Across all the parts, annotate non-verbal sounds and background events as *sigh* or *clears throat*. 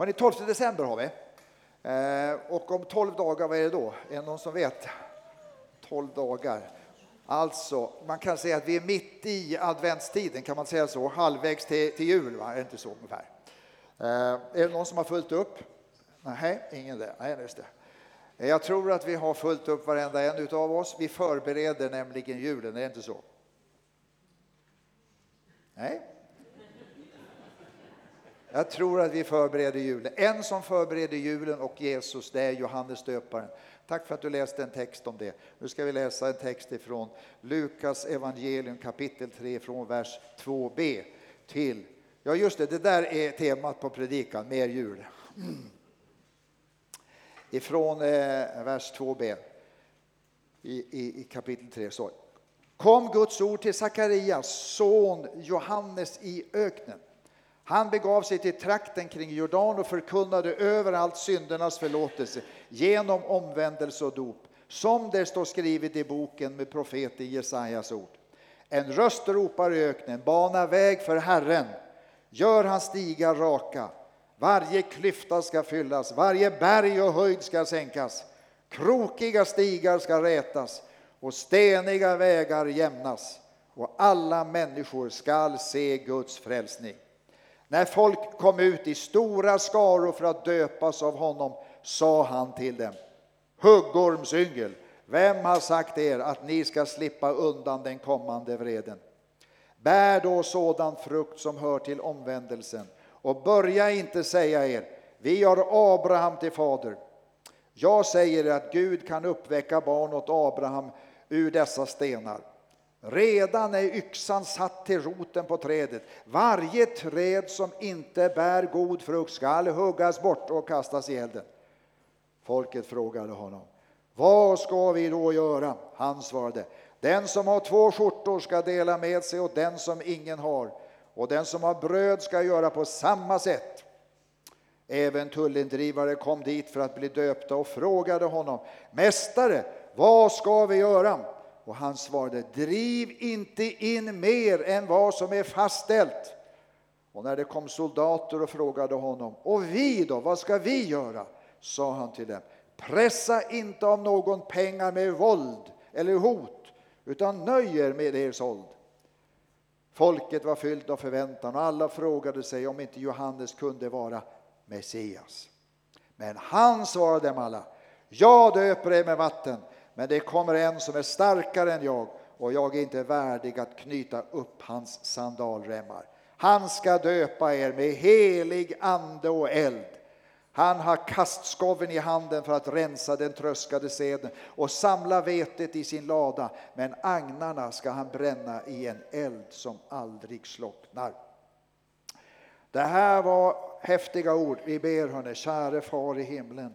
Hörrni, 12 december har vi. Eh, och om 12 dagar, vad är det då? Är det någon som vet? 12 dagar. Alltså, man kan säga att vi är mitt i adventstiden, kan man säga så? Halvvägs till, till jul, va? är det inte så ungefär? Eh, är det någon som har fullt upp? Nej, ingen det. Nej, just det. Eh, jag tror att vi har fullt upp varenda en av oss. Vi förbereder nämligen julen, är det inte så? Nej. Jag tror att vi förbereder julen. En som förbereder julen och Jesus, det är Johannes döparen. Tack för att du läste en text om det. Nu ska vi läsa en text ifrån Lukas evangelium kapitel 3 från vers 2b till, ja just det, det där är temat på predikan, mer jul. Mm. *clears throat* Ifrån eh, vers 2b i, i, i kapitel 3 så. Kom Guds ord till Sakarias son Johannes i öknen. Han begav sig till trakten kring Jordan och förkunnade överallt syndernas förlåtelse genom omvändelse och dop, som det står skrivet i boken med profeten Jesajas ord. En röst ropar i öknen, bana väg för Herren, gör hans stigar raka. Varje klyfta ska fyllas, varje berg och höjd ska sänkas. Krokiga stigar ska rätas och steniga vägar jämnas och alla människor skall se Guds frälsning. När folk kom ut i stora skaror för att döpas av honom sa han till dem Huggormsyngel, vem har sagt er att ni ska slippa undan den kommande vreden? Bär då sådan frukt som hör till omvändelsen och börja inte säga er vi har Abraham till fader. Jag säger er att Gud kan uppväcka barn åt Abraham ur dessa stenar. Redan är yxan satt till roten på trädet. Varje träd som inte bär god frukt skall huggas bort och kastas i elden. Folket frågade honom. Vad ska vi då göra? Han svarade. Den som har två skjortor ska dela med sig och den som ingen har. Och den som har bröd ska göra på samma sätt. Även tullindrivare kom dit för att bli döpta och frågade honom. Mästare, vad ska vi göra? Och han svarade, driv inte in mer än vad som är fastställt. Och när det kom soldater och frågade honom, och vi då, vad ska vi göra? sa han till dem, pressa inte av någon pengar med våld eller hot, utan nöj er med er såld. Folket var fyllt av förväntan och alla frågade sig om inte Johannes kunde vara Messias. Men han svarade dem alla, jag döper er med vatten, men det kommer en som är starkare än jag och jag är inte värdig att knyta upp hans sandalremmar. Han ska döpa er med helig ande och eld. Han har kastskoven i handen för att rensa den tröskade seden och samla vetet i sin lada, men agnarna ska han bränna i en eld som aldrig slocknar. Det här var häftiga ord. Vi ber, hörni, käre far i himlen.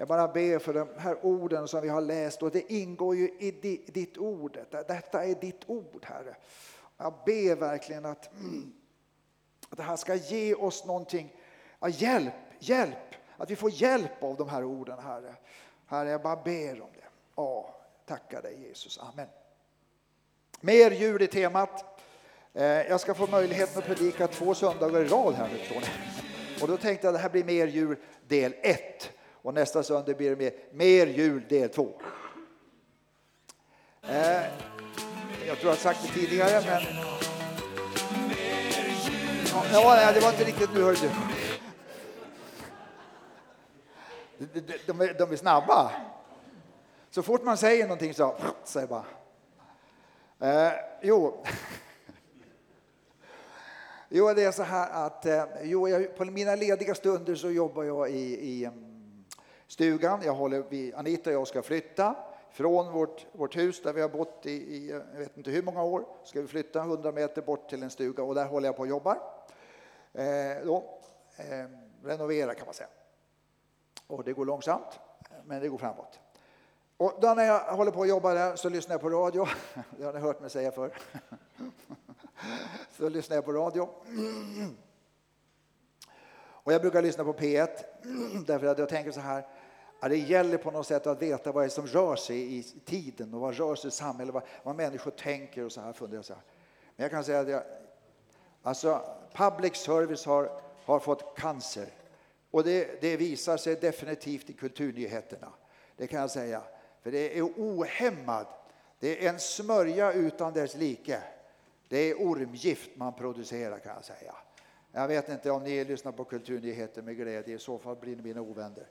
Jag bara ber för de här orden som vi har läst och det ingår ju i ditt ord. Detta är ditt ord, Herre. Jag ber verkligen att, att det här ska ge oss någonting. Ja, hjälp, hjälp, att vi får hjälp av de här orden, Herre. Herre, jag bara ber om det. Ja, tackar dig Jesus. Amen. Mer ljud i temat. Eh, jag ska få möjligheten att predika två söndagar i rad här nu, Och då tänkte jag att det här blir mer jul del 1 och nästa söndag blir det mer, mer jul del 2. Eh, jag tror jag har sagt det tidigare, men... Ja, det var inte riktigt nu, hör du. De, de, de är snabba. Så fort man säger någonting så säger bara... Eh, jo. jo, det är så här att eh, jo, jag, på mina lediga stunder så jobbar jag i, i stugan. Jag håller, vi, Anita och jag ska flytta från vårt, vårt hus där vi har bott i, i jag vet inte hur många år. Ska vi flytta 100 meter bort till en stuga och där håller jag på och jobbar. Eh, då, eh, renovera kan man säga. Och det går långsamt, men det går framåt. Och då när jag håller på och jobbar där så lyssnar jag på radio. *laughs* Det har ni hört mig säga förr. *laughs* Så lyssnar jag på radio. *clears throat* Och jag brukar lyssna på P1 *clears throat* därför att jag tänker så här. Ja, det gäller på något sätt att veta vad det är som rör sig i tiden och vad rör sig i samhället, vad, vad människor tänker och så här. Funderar så här. Men jag kan säga att jag, alltså, public service har, har fått cancer Och det, det visar sig definitivt i kulturnyheterna. Det kan jag säga. För det är ohämmad. Det är en smörja utan dess like. Det är ormgift man producerar kan jag säga. Jag vet inte om ni lyssnar på kulturnyheter med glädje, i så fall blir ni mina ovänner.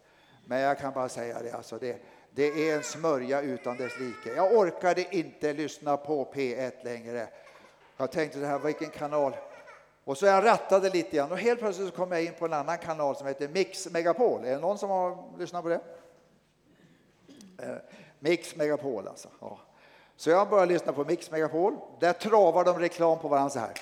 Men jag kan bara säga det, alltså det, det är en smörja utan dess like. Jag orkade inte lyssna på P1 längre. Jag tänkte det här, vilken kanal? Och så jag rattade lite grann och helt plötsligt så kom jag in på en annan kanal som heter Mix Megapol. Är det någon som har lyssnat på det? Eh, Mix Megapol alltså. Ja. Så jag började lyssna på Mix Megapol. Där travar de reklam på varandra så här.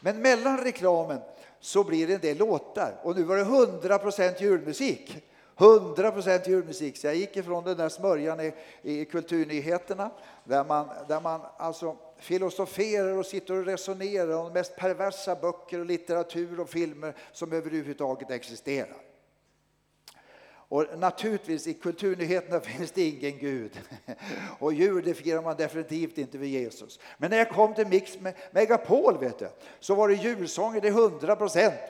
Men mellan reklamen så blir det en del låtar och nu var det 100% julmusik. 100% julmusik. Så jag gick ifrån den där smörjan i, i kulturnyheterna där man, där man alltså filosoferar och sitter och resonerar om de mest perversa böcker och litteratur och filmer som överhuvudtaget existerar. Och naturligtvis i kulturnyheterna *laughs* finns det ingen Gud. *laughs* Och jul det firar man definitivt inte vid Jesus. Men när jag kom till Mix Megapol vet du, så var det julsånger till 100 procent.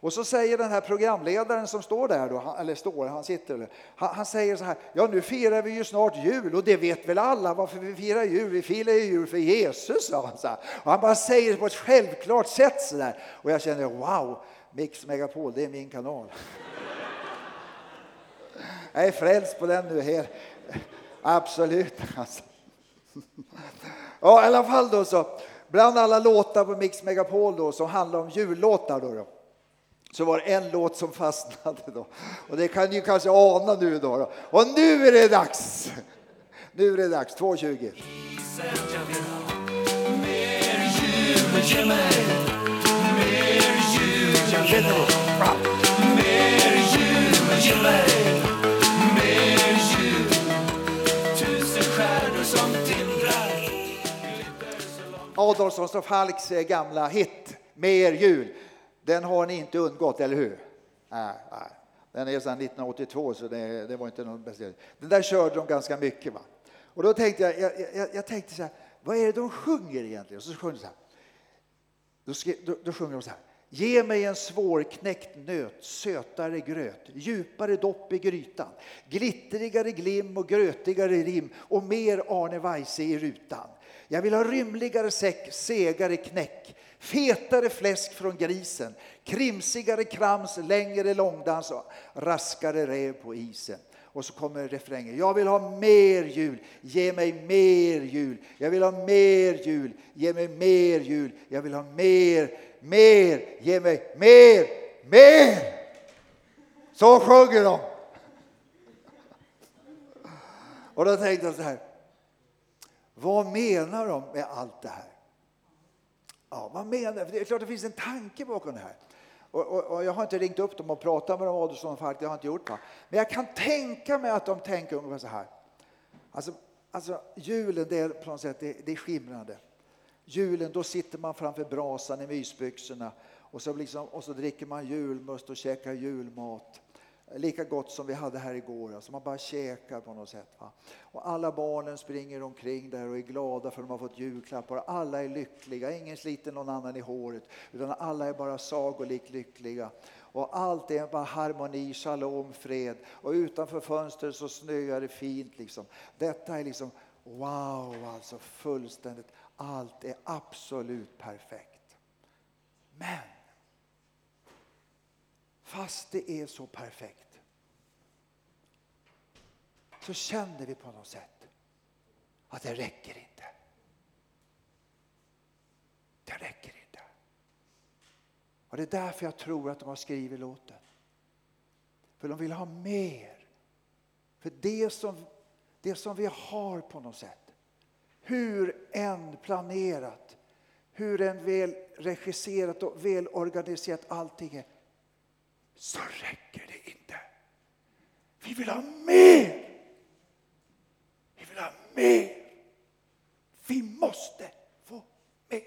Och så säger den här programledaren som står där, då, eller står, han sitter, han, han, säger så här, ja nu firar vi ju snart jul och det vet väl alla varför vi firar jul, vi firar ju jul för Jesus, sa han. Så här. Och han bara säger det på ett självklart sätt så där. Och jag känner, wow, Mix Megapol, det är min kanal. *laughs* Jag är frälst på den nu. Här. Absolut. Alltså. Ja, i alla fall då så. Bland alla låtar på Mix Megapol då, som handlar om jullåtar då, då, så var det en låt som fastnade. Då. Och det kan ni kanske ana nu. Då, då. Och nu är det dags! Nu är det dags, 2.20. Mer jul, ge mig mer Adolfssons och Falks eh, gamla hit Mer jul. Den har ni inte undgått, eller hur? Nej, nej. Den är sedan 1982, så det, det var inte någon speciell. Den där körde de ganska mycket. Va? Och då tänkte jag, jag, jag, jag tänkte så här, vad är det de sjunger egentligen? Och så sjunger de så här. Då, skrev, då, då sjunger de så här. Ge mig en svårknäckt nöt, sötare gröt, djupare dopp i grytan, glittrigare glim och grötigare rim och mer Arne Weise i rutan. Jag vill ha rymligare säck, segare knäck, fetare fläsk från grisen, krimsigare krams, längre långdans och raskare räv på isen. Och så kommer refrängen. Jag vill ha mer jul, ge mig mer jul. Jag vill ha mer jul, ge mig mer jul. Jag vill ha mer, mer, ge mig mer, mer. Så sjunger de. Och då tänkte jag så här. Vad menar de med allt det här? Ja, vad menar För Det är klart det finns en tanke bakom det här. Och, och, och jag har inte ringt upp dem och pratat med dem, Adolfsson och Falk, det har jag inte gjort. Va? Men jag kan tänka mig att de tänker ungefär så här. Alltså, alltså julen, det är på något sätt det, det är skimrande. Julen, då sitter man framför brasan i mysbyxorna och så, liksom, och så dricker man julmust och käkar julmat. Lika gott som vi hade här igår. Alltså man bara käkar på något sätt. Va? Och alla barnen springer omkring där och är glada för att de har fått julklappar. Alla är lyckliga, ingen sliter någon annan i håret. Utan alla är bara sagolikt lyckliga. Och allt är bara harmoni, shalom, fred. Och utanför fönstret så snöar det fint. Liksom. Detta är liksom wow, alltså fullständigt. Allt är absolut perfekt. Men Fast det är så perfekt så känner vi på något sätt att det räcker inte. Det räcker inte. Och Det är därför jag tror att de har skrivit låten. För de vill ha mer. För det som, det som vi har på något sätt, hur än planerat, hur än väl regisserat och välorganiserat allting är, så räcker det inte. Vi vill ha mer. Vi vill ha mer. Vi måste få mer.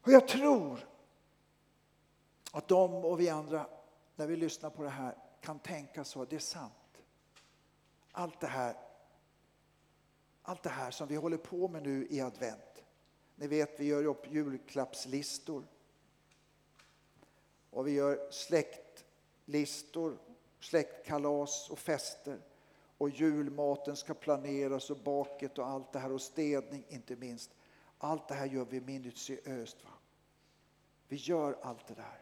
Och jag tror att de och vi andra, när vi lyssnar på det här, kan tänka så. Det är sant. Allt det här, allt det här som vi håller på med nu i advent. Ni vet, vi gör upp julklappslistor och vi gör släktlistor, släktkalas och fester. Och julmaten ska planeras och baket och allt det här och städning inte minst. Allt det här gör vi minutiöst. Va? Vi gör allt det där.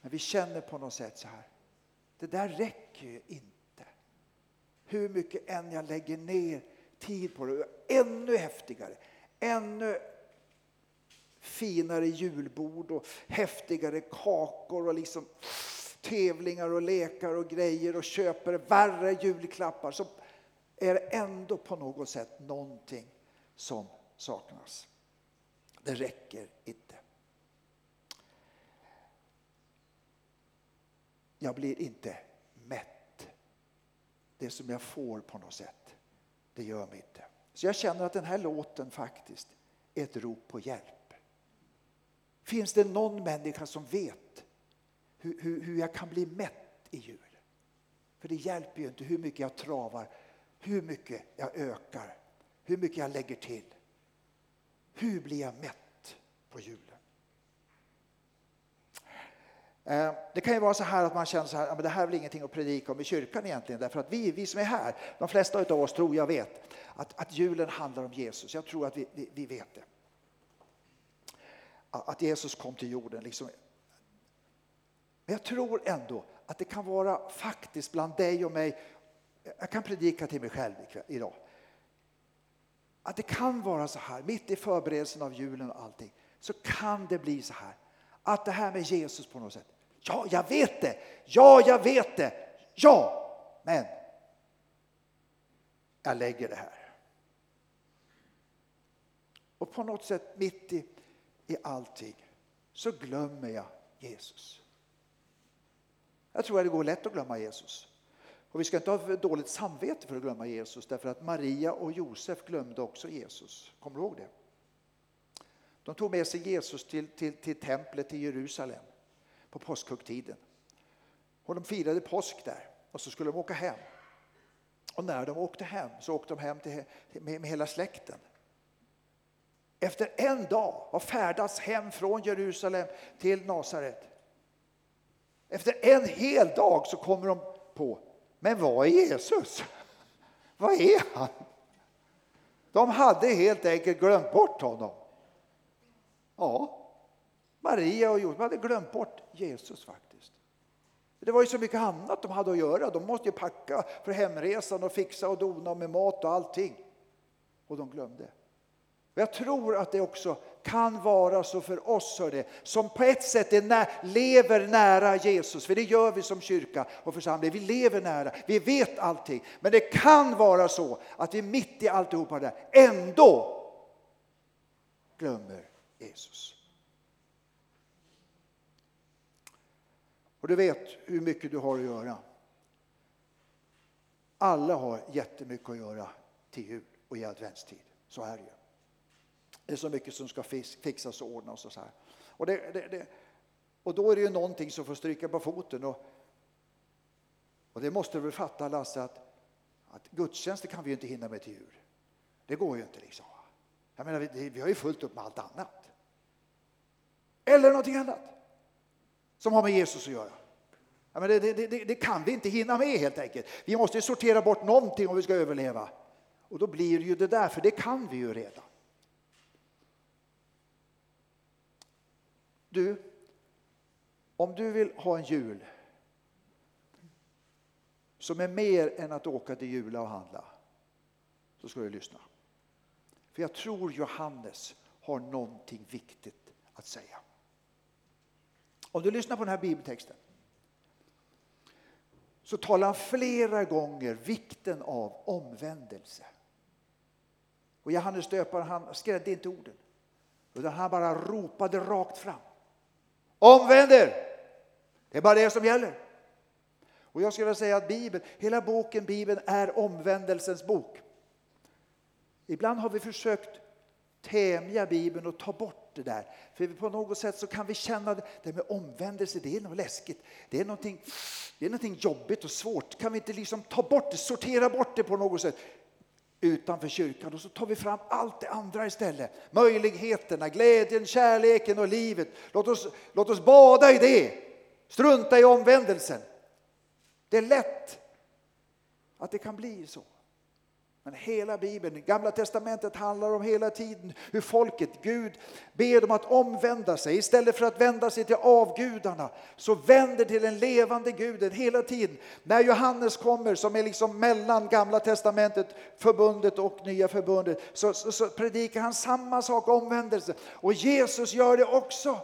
Men vi känner på något sätt så här. Det där räcker ju inte. Hur mycket än jag lägger ner tid på det. Ännu häftigare, ännu finare julbord och häftigare kakor och liksom tävlingar och lekar och grejer och köper värre julklappar så är det ändå på något sätt någonting som saknas. Det räcker inte. Jag blir inte mätt. Det som jag får på något sätt, det gör mig inte. Så jag känner att den här låten faktiskt är ett rop på hjälp. Finns det någon människa som vet hur, hur, hur jag kan bli mätt i jul? För det hjälper ju inte hur mycket jag travar, hur mycket jag ökar, hur mycket jag lägger till. Hur blir jag mätt på julen? Eh, det kan ju vara så här att man känner så här, det här är väl ingenting att predika om i kyrkan egentligen, därför att vi, vi som är här, de flesta av oss tror jag vet att, att julen handlar om Jesus. Jag tror att vi, vi, vi vet det. Att Jesus kom till jorden. Liksom. Men jag tror ändå att det kan vara faktiskt bland dig och mig, jag kan predika till mig själv idag, att det kan vara så här, mitt i förberedelsen av julen och allting, så kan det bli så här, att det här med Jesus på något sätt, ja, jag vet det, ja, jag vet det, ja, men jag lägger det här. Och på något sätt mitt i, i allting så glömmer jag Jesus. Jag tror att det går lätt att glömma Jesus. Och vi ska inte ha dåligt samvete för att glömma Jesus därför att Maria och Josef glömde också Jesus. Kommer du ihåg det? De tog med sig Jesus till, till, till templet i Jerusalem på påskhögtiden. Och de firade påsk där och så skulle de åka hem. Och när de åkte hem så åkte de hem till, med, med hela släkten. Efter en dag har färdats hem från Jerusalem till Nasaret. Efter en hel dag så kommer de på men vad är Jesus? *laughs* Vad är han? De hade helt enkelt glömt bort honom. Ja, Maria och Josef hade glömt bort Jesus faktiskt. Det var ju så mycket annat de hade att göra. De måste ju packa för hemresan och fixa och dona med mat och allting. Och de glömde. Jag tror att det också kan vara så för oss hörde, som på ett sätt är när, lever nära Jesus. För det gör vi som kyrka och församling. Vi lever nära, vi vet allting. Men det kan vara så att vi mitt i alltihopa där ändå glömmer Jesus. Och du vet hur mycket du har att göra. Alla har jättemycket att göra till jul och i adventstid. Så är det ju. Det är så mycket som ska fixas och ordnas och så här. Och, det, det, det, och då är det ju någonting som får stryka på foten. Och, och det måste du väl fatta Lasse att, att gudstjänster kan vi ju inte hinna med till jul. Det går ju inte liksom. Jag menar, vi, vi har ju fullt upp med allt annat. Eller någonting annat som har med Jesus att göra. Ja, men det, det, det, det, kan vi inte hinna med helt enkelt. Vi måste sortera bort någonting om vi ska överleva. Och då blir det ju det där, för det kan vi ju redan. Du, om du vill ha en jul som är mer än att åka till Jula och handla, så ska du lyssna. För jag tror Johannes har någonting viktigt att säga. Om du lyssnar på den här bibeltexten så talar han flera gånger vikten av omvändelse. Och Johannes döparen han skrädde inte orden, utan han bara ropade rakt fram. Omvänd er! Det är bara det som gäller. Och jag skulle vilja säga att Bibeln, hela boken Bibeln är omvändelsens bok. Ibland har vi försökt tämja Bibeln och ta bort det där. För på något sätt så kan vi känna det, det med omvändelse, det är något läskigt. Det är någonting, det är någonting jobbigt och svårt. Kan vi inte liksom ta bort det, sortera bort det på något sätt? Utanför kyrkan och så tar vi fram allt det andra istället. Möjligheterna, glädjen, kärleken och livet. Låt oss, låt oss bada i det. Strunta i omvändelsen. Det är lätt att det kan bli så. Men hela Bibeln, Gamla Testamentet handlar om hela tiden hur folket, Gud, ber dem att omvända sig. Istället för att vända sig till avgudarna så vänder till den levande guden hela tiden. När Johannes kommer som är liksom mellan Gamla Testamentet, förbundet och Nya förbundet så, så, så predikar han samma sak, omvändelse. Och Jesus gör det också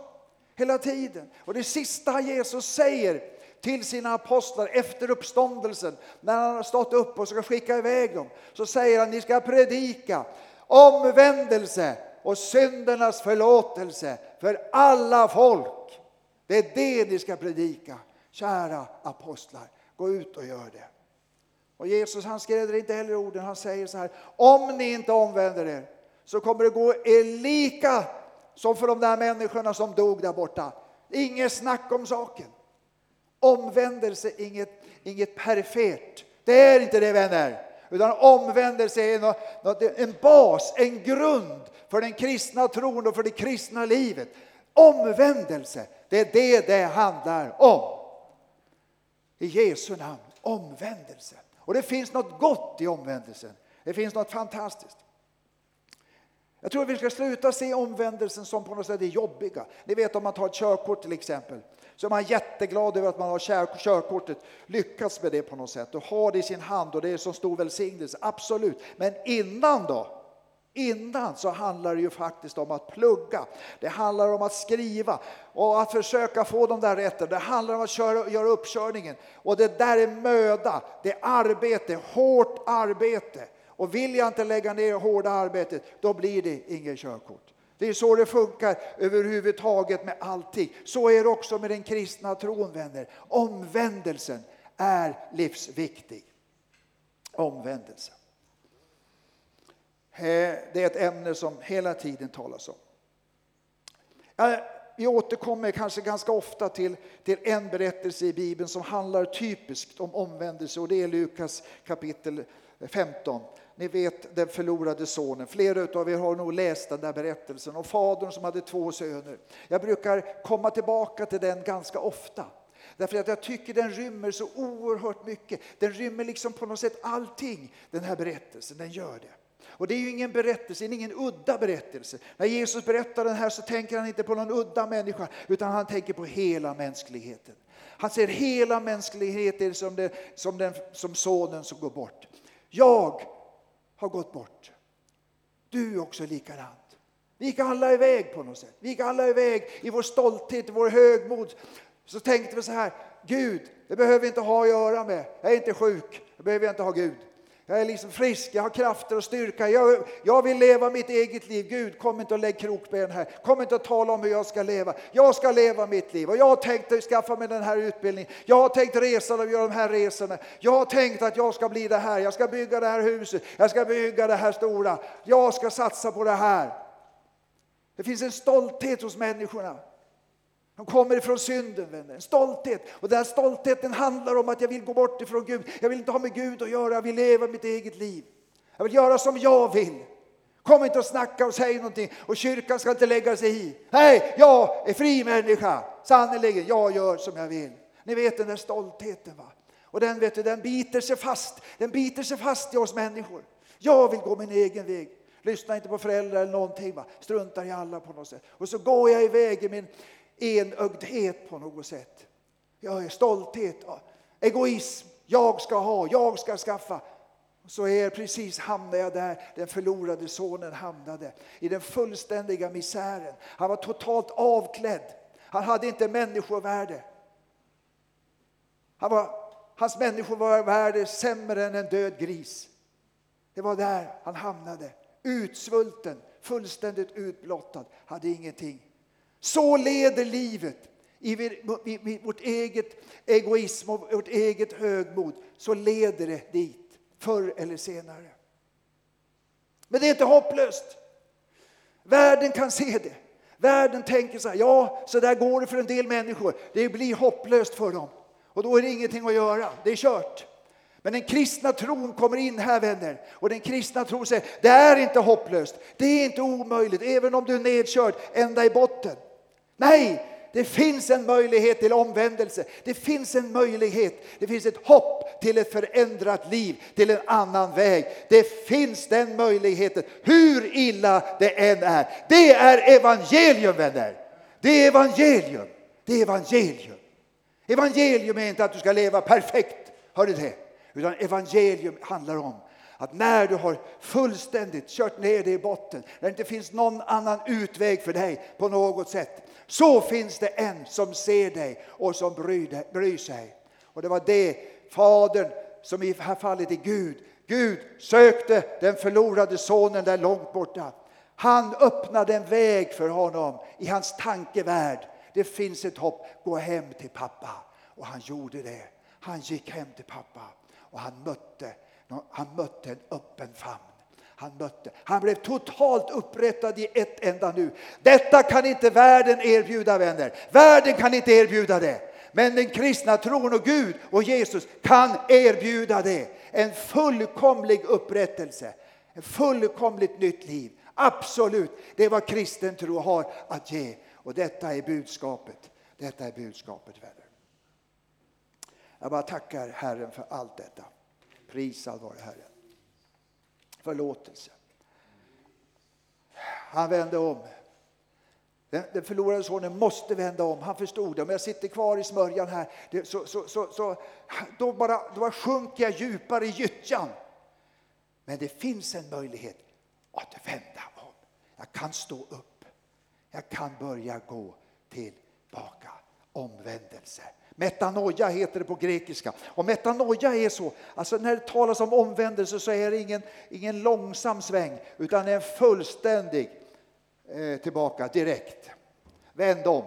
hela tiden. Och det sista Jesus säger till sina apostlar efter uppståndelsen, när han har stått upp och ska skicka iväg dem, så säger han ni ska predika omvändelse och syndernas förlåtelse för alla folk. Det är det ni ska predika, kära apostlar. Gå ut och gör det. Och Jesus han skräder inte heller orden, han säger så här, om ni inte omvänder er så kommer det gå er lika som för de där människorna som dog där borta. Inget snack om saken. Omvändelse är inget, inget perifert. Det är inte det vänner. Utan omvändelse är något, en bas, en grund för den kristna tron och för det kristna livet. Omvändelse, det är det det handlar om. I Jesu namn, omvändelse. Och det finns något gott i omvändelsen. Det finns något fantastiskt. Jag tror vi ska sluta se omvändelsen som på något sätt det jobbiga. Ni vet om man tar ett körkort till exempel så är man jätteglad över att man har körkortet, lyckats med det på något sätt och har det i sin hand och det är så stor välsignelse. Absolut, men innan då? Innan så handlar det ju faktiskt om att plugga. Det handlar om att skriva och att försöka få de där rätten. Det handlar om att köra, göra uppkörningen. Och det där är möda, det är arbete, hårt arbete. Och vill jag inte lägga ner hårda arbetet, då blir det ingen körkort. Det är så det funkar överhuvudtaget med allting. Så är det också med den kristna tron, vänner. Omvändelsen är livsviktig. Omvändelsen. Eh, det är ett ämne som hela tiden talas om. Vi återkommer kanske ganska ofta till, till en berättelse i Bibeln som handlar typiskt om omvändelse och det är Lukas kapitel 15. Ni vet den förlorade sonen. Flera av er har nog läst den där berättelsen om fadern som hade två söner. Jag brukar komma tillbaka till den ganska ofta. Därför att jag tycker den rymmer så oerhört mycket. Den rymmer liksom på något sätt allting, den här berättelsen. Den gör det. Och det är ju ingen berättelse, ingen udda berättelse. När Jesus berättar den här så tänker han inte på någon udda människa, utan han tänker på hela mänskligheten. Han ser hela mänskligheten som, det, som, den, som sonen som går bort. Jag har gått bort. Du är också likadant. Vi gick alla iväg på något sätt. Vi gick alla iväg i vår stolthet, i vår högmod. Så tänkte vi så här, Gud, det behöver vi inte ha att göra med. Jag är inte sjuk, det behöver jag inte ha Gud. Jag är liksom frisk, jag har krafter och styrka. Jag, jag vill leva mitt eget liv. Gud, kom inte och lägg krokben här. Kom inte och tala om hur jag ska leva. Jag ska leva mitt liv och jag har tänkt skaffa mig den här utbildningen. Jag har tänkt resa och göra de här resorna. Jag har tänkt att jag ska bli det här. Jag ska bygga det här huset. Jag ska bygga det här stora. Jag ska satsa på det här. Det finns en stolthet hos människorna. De kommer ifrån synden, vänner. En stolthet. Och den här stoltheten handlar om att jag vill gå bort ifrån Gud. Jag vill inte ha med Gud att göra, jag vill leva mitt eget liv. Jag vill göra som jag vill. Kom inte och snacka och säg någonting och kyrkan ska inte lägga sig i. Nej, jag är fri människa. Sannerligen, jag gör som jag vill. Ni vet den där stoltheten va. Och den, vet du, den biter sig fast. Den biter sig fast i oss människor. Jag vill gå min egen väg. Lyssna inte på föräldrar eller någonting. Va? Struntar i alla på något sätt. Och så går jag iväg i min enögdhet på något sätt. Jag är stolthet, egoism. Jag ska ha, jag ska skaffa. Så är precis hamnade jag där den förlorade sonen hamnade. I den fullständiga misären. Han var totalt avklädd. Han hade inte människovärde. Han var, hans människovärde sämre än en död gris. Det var där han hamnade. Utsvulten, fullständigt utblottad, hade ingenting. Så leder livet i vårt eget egoism och vårt eget högmod. Så leder det dit, förr eller senare. Men det är inte hopplöst. Världen kan se det. Världen tänker så här, ja, så där går det för en del människor. Det blir hopplöst för dem. Och då är det ingenting att göra, det är kört. Men den kristna tron kommer in här vänner. Och den kristna tron säger, det är inte hopplöst. Det är inte omöjligt, även om du är nedkörd ända i botten. Nej, det finns en möjlighet till omvändelse. Det finns en möjlighet, det finns ett hopp till ett förändrat liv, till en annan väg. Det finns den möjligheten, hur illa det än är. Det är evangelium vänner. Det är evangelium. Det är evangelium. Evangelium är inte att du ska leva perfekt, hör du det? Utan evangelium handlar om att när du har fullständigt kört ner dig i botten, när det inte finns någon annan utväg för dig på något sätt, så finns det en som ser dig och som bryr, bryr sig. Och det var det Fadern, som i det här fallet är Gud, Gud sökte den förlorade sonen där långt borta. Han öppnade en väg för honom i hans tankevärld. Det finns ett hopp, gå hem till pappa. Och han gjorde det. Han gick hem till pappa och han mötte, han mötte en öppen famn. Han, mötte. han blev totalt upprättad i ett enda nu. Detta kan inte världen erbjuda vänner. Världen kan inte erbjuda det. Men den kristna tron och Gud och Jesus kan erbjuda det. En fullkomlig upprättelse. Ett fullkomligt nytt liv. Absolut, det är vad kristen tro har att ge. Och detta är budskapet. Detta är budskapet vänner. Jag bara tackar Herren för allt detta. Prisad vare Herren. Förlåtelse. Han vände om. Den, den förlorade sonen måste vända om. Han förstod det. Om jag sitter kvar i smörjan här, det, så, så, så, så, då, bara, då sjunker jag djupare i gyttjan. Men det finns en möjlighet att vända om. Jag kan stå upp. Jag kan börja gå tillbaka. Omvändelse. Metanoia heter det på grekiska. Och metanoia är så, alltså när det talas om omvändelse så är det ingen, ingen långsam sväng utan en fullständig eh, tillbaka direkt. Vänd om,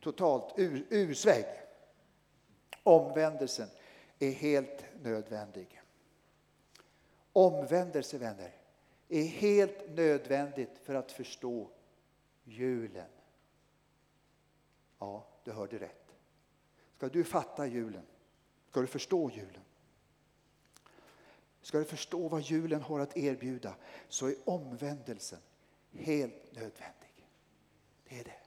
totalt ur, ursväng. Omvändelsen är helt nödvändig. Omvändelse, vänner, är helt nödvändigt för att förstå julen. Ja, du hörde rätt. Ska du fatta julen, ska du förstå julen, ska du förstå vad julen har att erbjuda så är omvändelsen helt nödvändig. Det är det.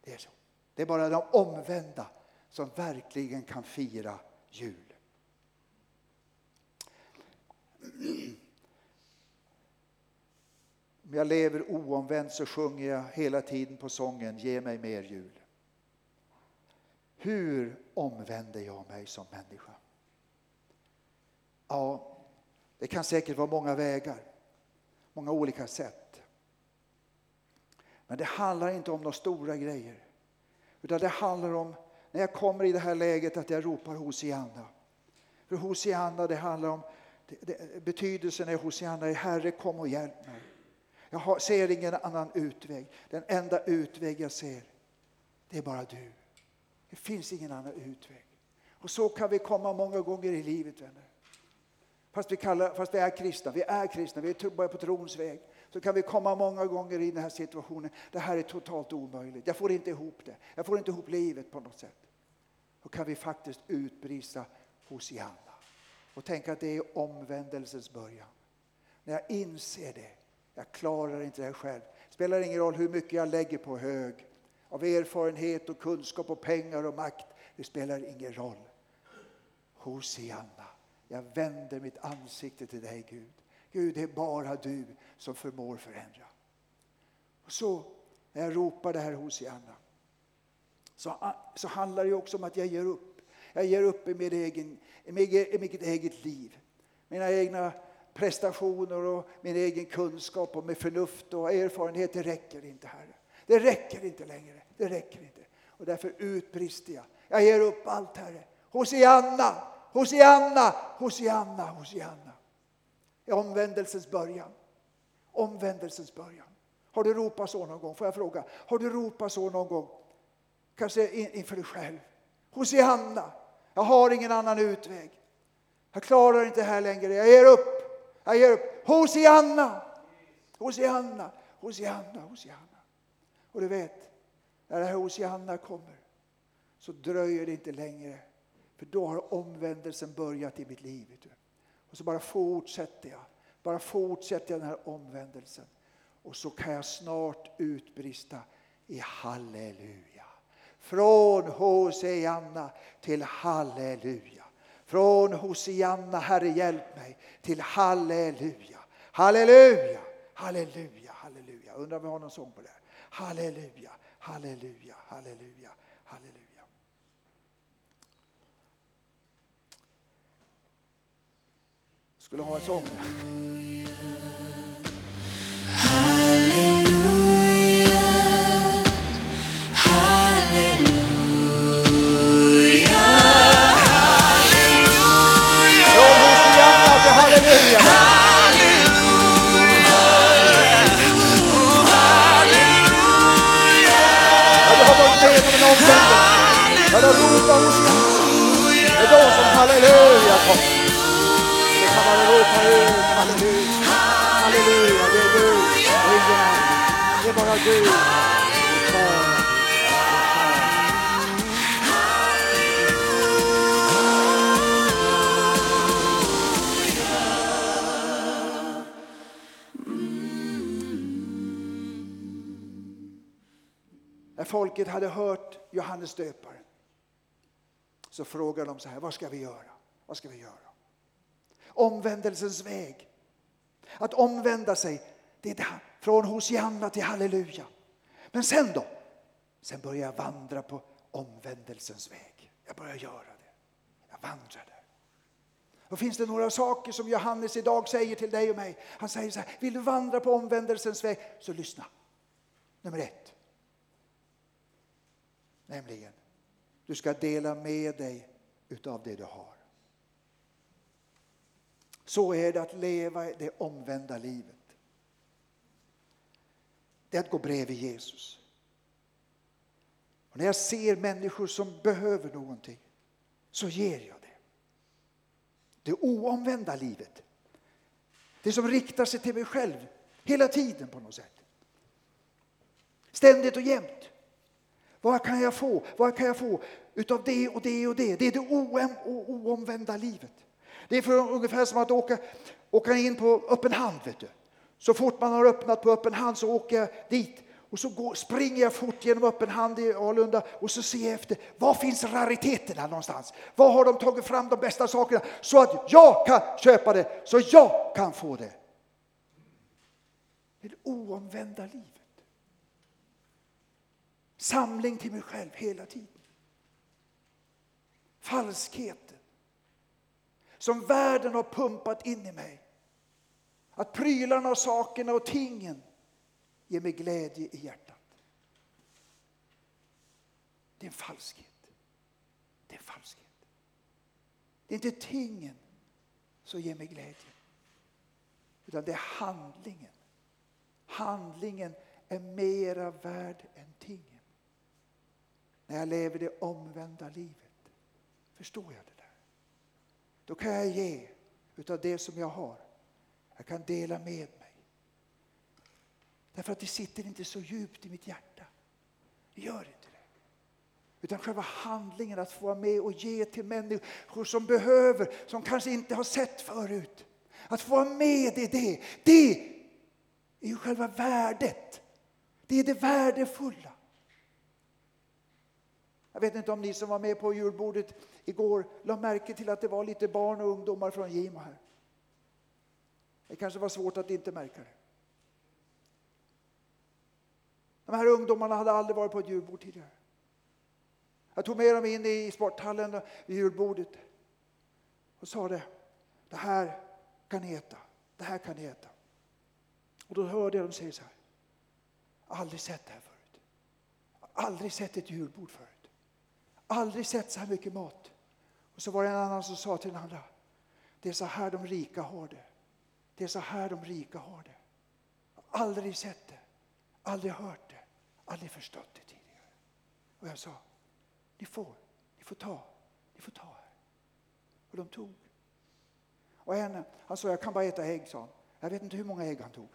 Det är så. Det är bara de omvända som verkligen kan fira jul. Om jag lever oomvänd så sjunger jag hela tiden på sången Ge mig mer jul. Hur omvänder jag mig som människa? Ja, det kan säkert vara många vägar, många olika sätt. Men det handlar inte om några stora grejer. Utan det handlar om när jag kommer i det här läget att jag ropar Hosianna. För Hosianna, det handlar om det, det, betydelsen är Hosianna är Herre kom och hjälp mig. Jag har, ser ingen annan utväg. Den enda utväg jag ser, det är bara du. Det finns ingen annan utväg. Och så kan vi komma många gånger i livet vänner. Fast vi, kallar, fast vi är kristna, vi är kristna, vi är på trons väg. Så kan vi komma många gånger i den här situationen. Det här är totalt omöjligt. Jag får inte ihop det. Jag får inte ihop livet på något sätt. Då kan vi faktiskt utbrista Hosianna och tänka att det är omvändelsens början. När jag inser det, jag klarar inte det här själv. Spelar ingen roll hur mycket jag lägger på hög av erfarenhet och kunskap och pengar och makt. Det spelar ingen roll. Hosianna, jag vänder mitt ansikte till dig Gud. Gud, det är bara du som förmår förändra. Och så när jag ropar det här Hosianna så, så handlar det också om att jag ger upp. Jag ger upp i, mitt, egen, i, mitt, i mitt eget liv. Mina egna prestationer och min egen kunskap och med förnuft och erfarenhet, det räcker inte Herre. Det räcker inte längre. Det räcker inte. Och därför utbrister jag. Jag ger upp allt, Herre. Hosianna, Hosianna, Hosianna, Hosianna. I omvändelsens början. Omvändelsens början. Har du ropat så någon gång? Får jag fråga? Har du ropat så någon gång? Kanske inför dig själv. Hosianna, jag har ingen annan utväg. Jag klarar inte det här längre. Jag ger upp. Jag ger upp. Hosianna, Hosianna, Hosianna, Hosianna. Och du vet, när det här Hosianna kommer så dröjer det inte längre För då har omvändelsen börjat i mitt liv. Vet du. Och så bara fortsätter jag. Bara fortsätter jag den här omvändelsen. Och så kan jag snart utbrista i halleluja. Från Hosianna till halleluja. Från Hosianna, Herre hjälp mig, till halleluja. Halleluja, halleluja, halleluja. Undrar om vi har någon sång på det. här? Halleluja, halleluja, halleluja, halleluja. Skulle ha en sång. Folket hade hört Johannes döparen så frågade de så här, vad ska vi göra? Vad ska vi göra? Omvändelsens väg. Att omvända sig, det är det här, från Hosianna till halleluja. Men sen då? Sen börjar jag vandra på omvändelsens väg. Jag börjar göra det. Jag vandrar där. Och finns det några saker som Johannes idag säger till dig och mig? Han säger så här, vill du vandra på omvändelsens väg? Så lyssna. Nummer ett. Nämligen, du ska dela med dig utav det du har. Så är det att leva det omvända livet. Det är att gå bredvid Jesus. Och när jag ser människor som behöver någonting så ger jag det. Det oomvända livet. Det som riktar sig till mig själv hela tiden på något sätt. Ständigt och jämt. Vad kan jag få? Vad kan jag få utav det och det och det? Det är det oomvända livet. Det är för ungefär som att åka, åka in på öppen hand. Vet du. Så fort man har öppnat på öppen hand så åker jag dit och så går, springer jag fort genom öppen hand i Alunda och så ser jag efter, var finns rariteterna någonstans? Var har de tagit fram de bästa sakerna så att jag kan köpa det, så jag kan få det? Det är det oomvända livet. Samling till mig själv hela tiden. Falskheten som världen har pumpat in i mig. Att prylarna, och sakerna och tingen ger mig glädje i hjärtat. Det är en falskhet. Det är en falskhet. Det är inte tingen som ger mig glädje. Utan det är handlingen. Handlingen är mera värd än. När jag lever det omvända livet. Förstår jag det där? Då kan jag ge utav det som jag har. Jag kan dela med mig. Därför att det sitter inte så djupt i mitt hjärta. Det gör inte det. Utan själva handlingen att få vara med och ge till människor som behöver, som kanske inte har sett förut. Att få vara med i det, det är ju själva värdet. Det är det värdefulla. Jag vet inte om ni som var med på julbordet igår la märke till att det var lite barn och ungdomar från Gimo här. Det kanske var svårt att inte märka det. De här ungdomarna hade aldrig varit på ett julbord tidigare. Jag tog med dem in i sporthallen vid julbordet och sa det. Det här kan ni äta. Det här kan ni äta. Och då hörde jag dem säga så här. Aldrig sett det här förut. Aldrig sett ett julbord förut. Aldrig sett så här mycket mat. Och så var det en annan som sa till den andra. Det är så här de rika har det. Det är så här de rika har det. Aldrig sett det. Aldrig hört det. Aldrig förstått det tidigare. Och jag sa. Ni får. Ni får ta. Ni får ta här. Och de tog. Och en, han sa jag kan bara äta ägg sa han. Jag vet inte hur många ägg han tog.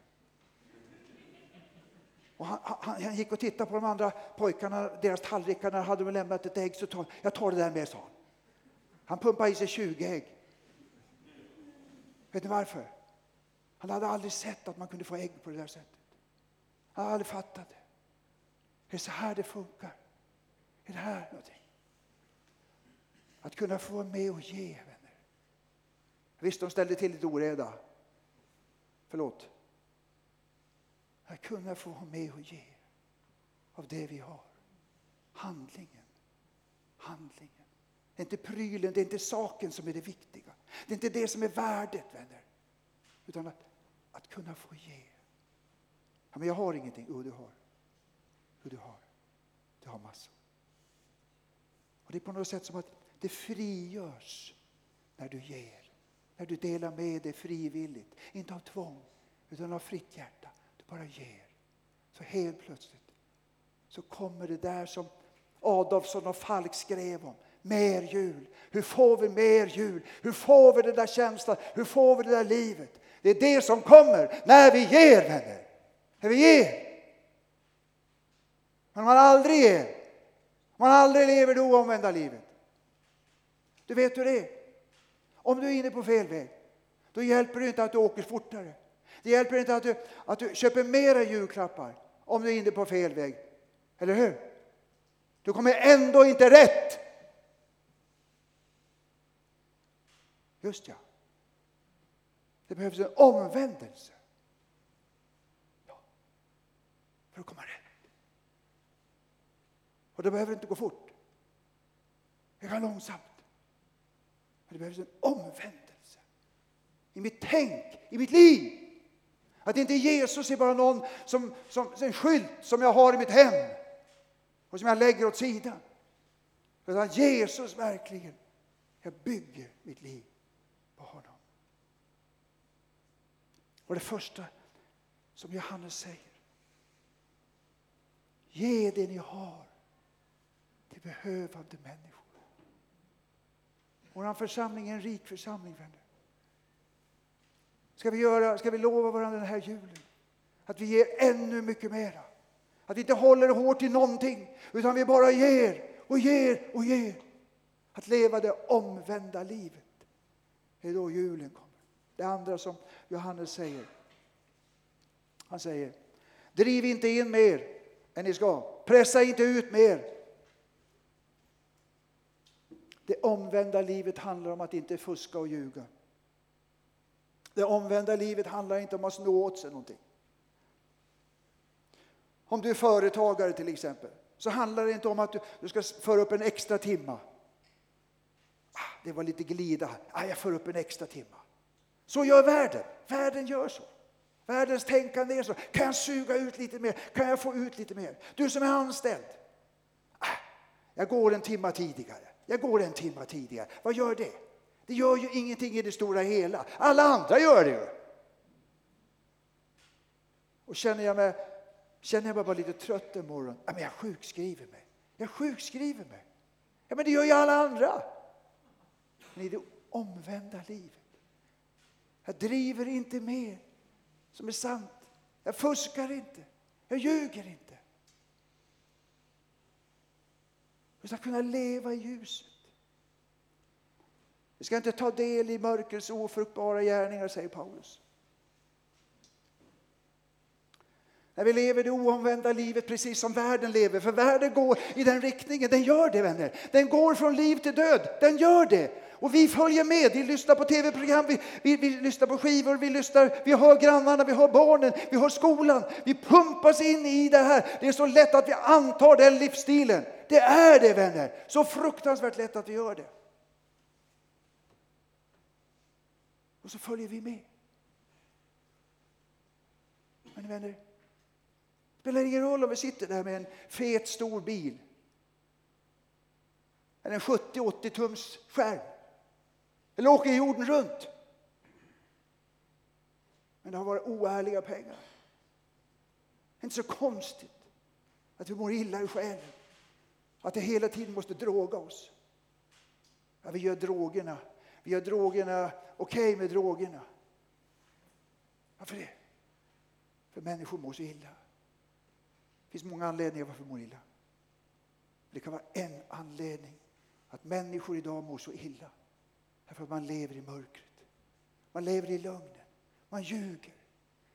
Och han, han, han, gick och tittade på de andra pojkarna, deras tallrikar, när hade de lämnat ett ägg. Så tar, jag tar det där med, sa han. Han pumpade i sig 20 ägg. Vet ni varför? Han hade aldrig sett att man kunde få ägg på det där sättet. Han hade aldrig fattat det. Det är så här det funkar. Är det här någonting? Att kunna få vara med och ge, vänner. Visst, de ställde till lite oreda. Förlåt. Att kunna få vara med och ge av det vi har. Handlingen. Handlingen. Det är inte prylen, det är inte saken som är det viktiga. Det är inte det som är värdet, vänner. Utan att, att kunna få ge. Ja, men jag har ingenting. Jo, du har. Jo, du har. Du har massor. Och Det är på något sätt som att det frigörs när du ger. När du delar med dig frivilligt. Inte av tvång, utan av fritt hjärta. Bara ger. Så helt plötsligt så kommer det där som Adolfsson och Falk skrev om. Mer jul. Hur får vi mer jul? Hur får vi den där känslan? Hur får vi det där livet? Det är det som kommer när vi ger, vänner. När vi ger. Men om man aldrig ger, om man aldrig lever det oomvända livet. Du vet hur det är. Om du är inne på fel väg, då hjälper det inte att du åker fortare. Det hjälper inte att du, att du köper mera julklappar om du är inne på fel väg. Eller hur? Du kommer ändå inte rätt. Just ja. Det behövs en omvändelse. Ja. För att komma rätt. Och det behöver inte gå fort. Det kan långsamt. Men det behövs en omvändelse. I mitt tänk, i mitt liv. Att inte Jesus är bara någon som, som en skylt som jag har i mitt hem och som jag lägger åt sidan. Utan Jesus verkligen, jag bygger mitt liv på honom. Och det första som Johannes säger. Ge det ni har till behövande människor. Vår församling är en rik församling, vänner. Ska vi, göra, ska vi lova varandra den här julen att vi ger ännu mycket mera? Att vi inte håller hårt i någonting, utan vi bara ger och ger och ger. Att leva det omvända livet. Det är då julen kommer. Det andra som Johannes säger. Han säger, driv inte in mer än ni ska. Pressa inte ut mer. Det omvända livet handlar om att inte fuska och ljuga. Det omvända livet handlar inte om att snå åt sig någonting. Om du är företagare till exempel, så handlar det inte om att du, du ska föra upp en extra timma. Ah, det var lite glida, ah, jag för upp en extra timma. Så gör världen, världen gör så. Världens tänkande är så. Kan jag suga ut lite mer? Kan jag få ut lite mer? Du som är anställd. Ah, jag går en timma tidigare. Jag går en timma tidigare. Vad gör det? Det gör ju ingenting i det stora hela. Alla andra gör det ju. Och känner jag mig, känner jag mig bara lite trött en morgon, ja, men jag sjukskriver mig. Jag sjukskriver mig. Ja, men det gör ju alla andra. Men i det omvända livet. Jag driver inte mer som är sant. Jag fuskar inte. Jag ljuger inte. Jag ska kunna leva i ljuset. Vi ska inte ta del i mörkrets ofruktbara gärningar, säger Paulus. När vi lever det oomvända livet precis som världen lever, för världen går i den riktningen, den gör det vänner. Den går från liv till död, den gör det. Och vi följer med, vi lyssnar på tv-program, vi, vi, vi, lyssnar på skivor, vi, lyssnar, vi hör grannarna, vi hör barnen, vi hör skolan. Vi pumpas in i det här. Det är så lätt att vi antar den livsstilen. Det är det vänner, så fruktansvärt lätt att vi gör det. Och så följer vi med. Men vänner, det spelar ingen roll om vi sitter där med en fet stor bil. Eller en 70-80 tums skärm. Eller åker jorden runt. Men det har varit oärliga pengar. Det är inte så konstigt att vi mår illa i själen. Att det hela tiden måste droga oss. Ja, vi gör drogerna. Vi gör drogerna okej okay med drogerna. Varför det? För människor mår så illa. Det finns många anledningar varför de mår illa. Det kan vara en anledning att människor idag mår så illa Därför att man lever i mörkret. Man lever i lögnen. Man ljuger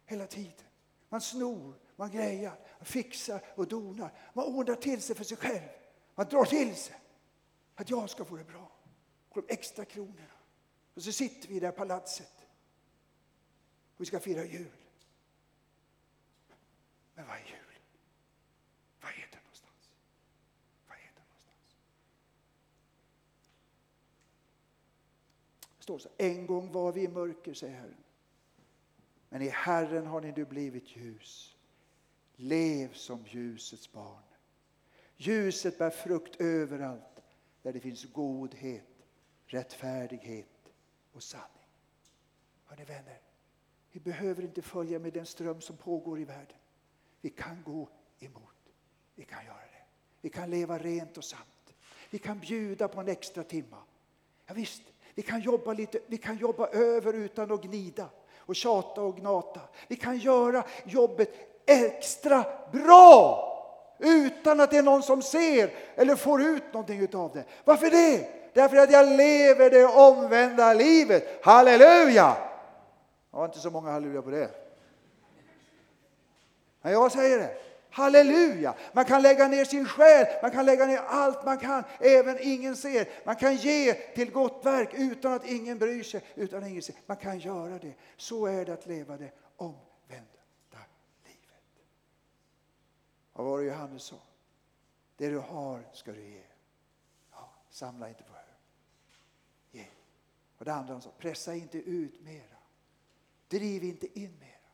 hela tiden. Man snor, man grejar, man fixar och donar. Man ordnar till sig för sig själv. Man drar till sig att jag ska få det bra. Och de extra kronorna. Och så sitter vi i det här palatset. Och vi ska fira jul. Men vad är jul? Vad är det någonstans? Vad är det någonstans? Det står så en gång var vi i mörker, säger Herren. Men i Herren har ni nu blivit ljus. Lev som ljusets barn. Ljuset bär frukt överallt där det finns godhet, rättfärdighet och sanning. Hörrni vänner, vi behöver inte följa med den ström som pågår i världen. Vi kan gå emot. Vi kan göra det. Vi kan leva rent och sant. Vi kan bjuda på en extra timma. Ja, visst, vi kan jobba lite, vi kan jobba över utan att gnida och tjata och gnata. Vi kan göra jobbet extra bra utan att det är någon som ser eller får ut någonting av det. Varför det? Därför att jag lever det omvända livet. Halleluja! Det var inte så många halleluja på det. Men jag säger det. Halleluja! Man kan lägga ner sin själ, man kan lägga ner allt man kan, även ingen ser. Man kan ge till gott verk utan att ingen bryr sig, utan att ingen ser. Man kan göra det. Så är det att leva det omvända livet. Vad var det Johannes sa? Det du har ska du ge. Ja, samla inte på hög. Och det andra han sa, pressa inte ut mera. Driv inte in mera.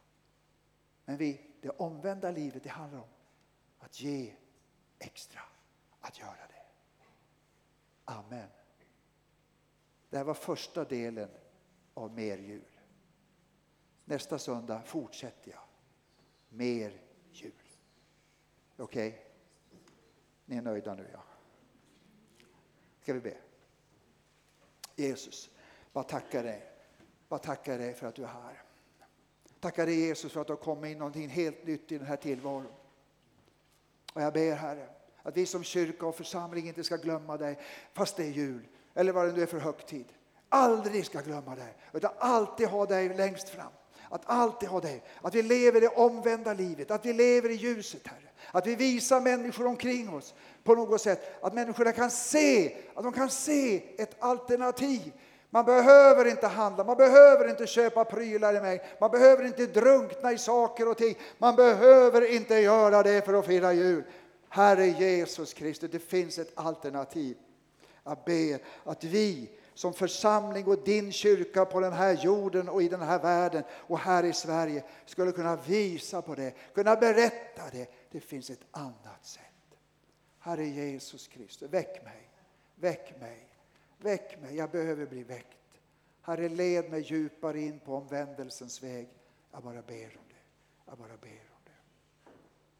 Men vi det omvända livet, det handlar om att ge extra, att göra det. Amen. Det här var första delen av mer jul. Nästa söndag fortsätter jag. Mer jul. Okej? Okay? Ni är nöjda nu, ja. Ska vi be? Jesus, bara tacka dig. Bara tacka dig för att du är här. Tacka dig Jesus för att du har kommit in någonting helt nytt i den här tillvaron. Och jag ber Herre att vi som kyrka och församling inte ska glömma dig fast det är jul eller vad det nu är för högtid. Aldrig ska glömma dig utan alltid ha dig längst fram. Att alltid ha dig. Att vi lever det omvända livet, att vi lever i ljuset Herre. Att vi visar människor omkring oss på något sätt att människorna kan se, att de kan se ett alternativ man behöver inte handla, man behöver inte köpa prylar i mig, man behöver inte drunkna i saker och ting. Man behöver inte göra det för att fira jul. Herre Jesus Kristus, det finns ett alternativ. Jag ber att vi som församling och din kyrka på den här jorden och i den här världen och här i Sverige skulle kunna visa på det, kunna berätta det. Det finns ett annat sätt. Herre Jesus Kristus, väck mig, väck mig. Väck mig, jag behöver bli väckt. Herre, led mig djupare in på omvändelsens väg. Jag bara ber om det. Jag bara ber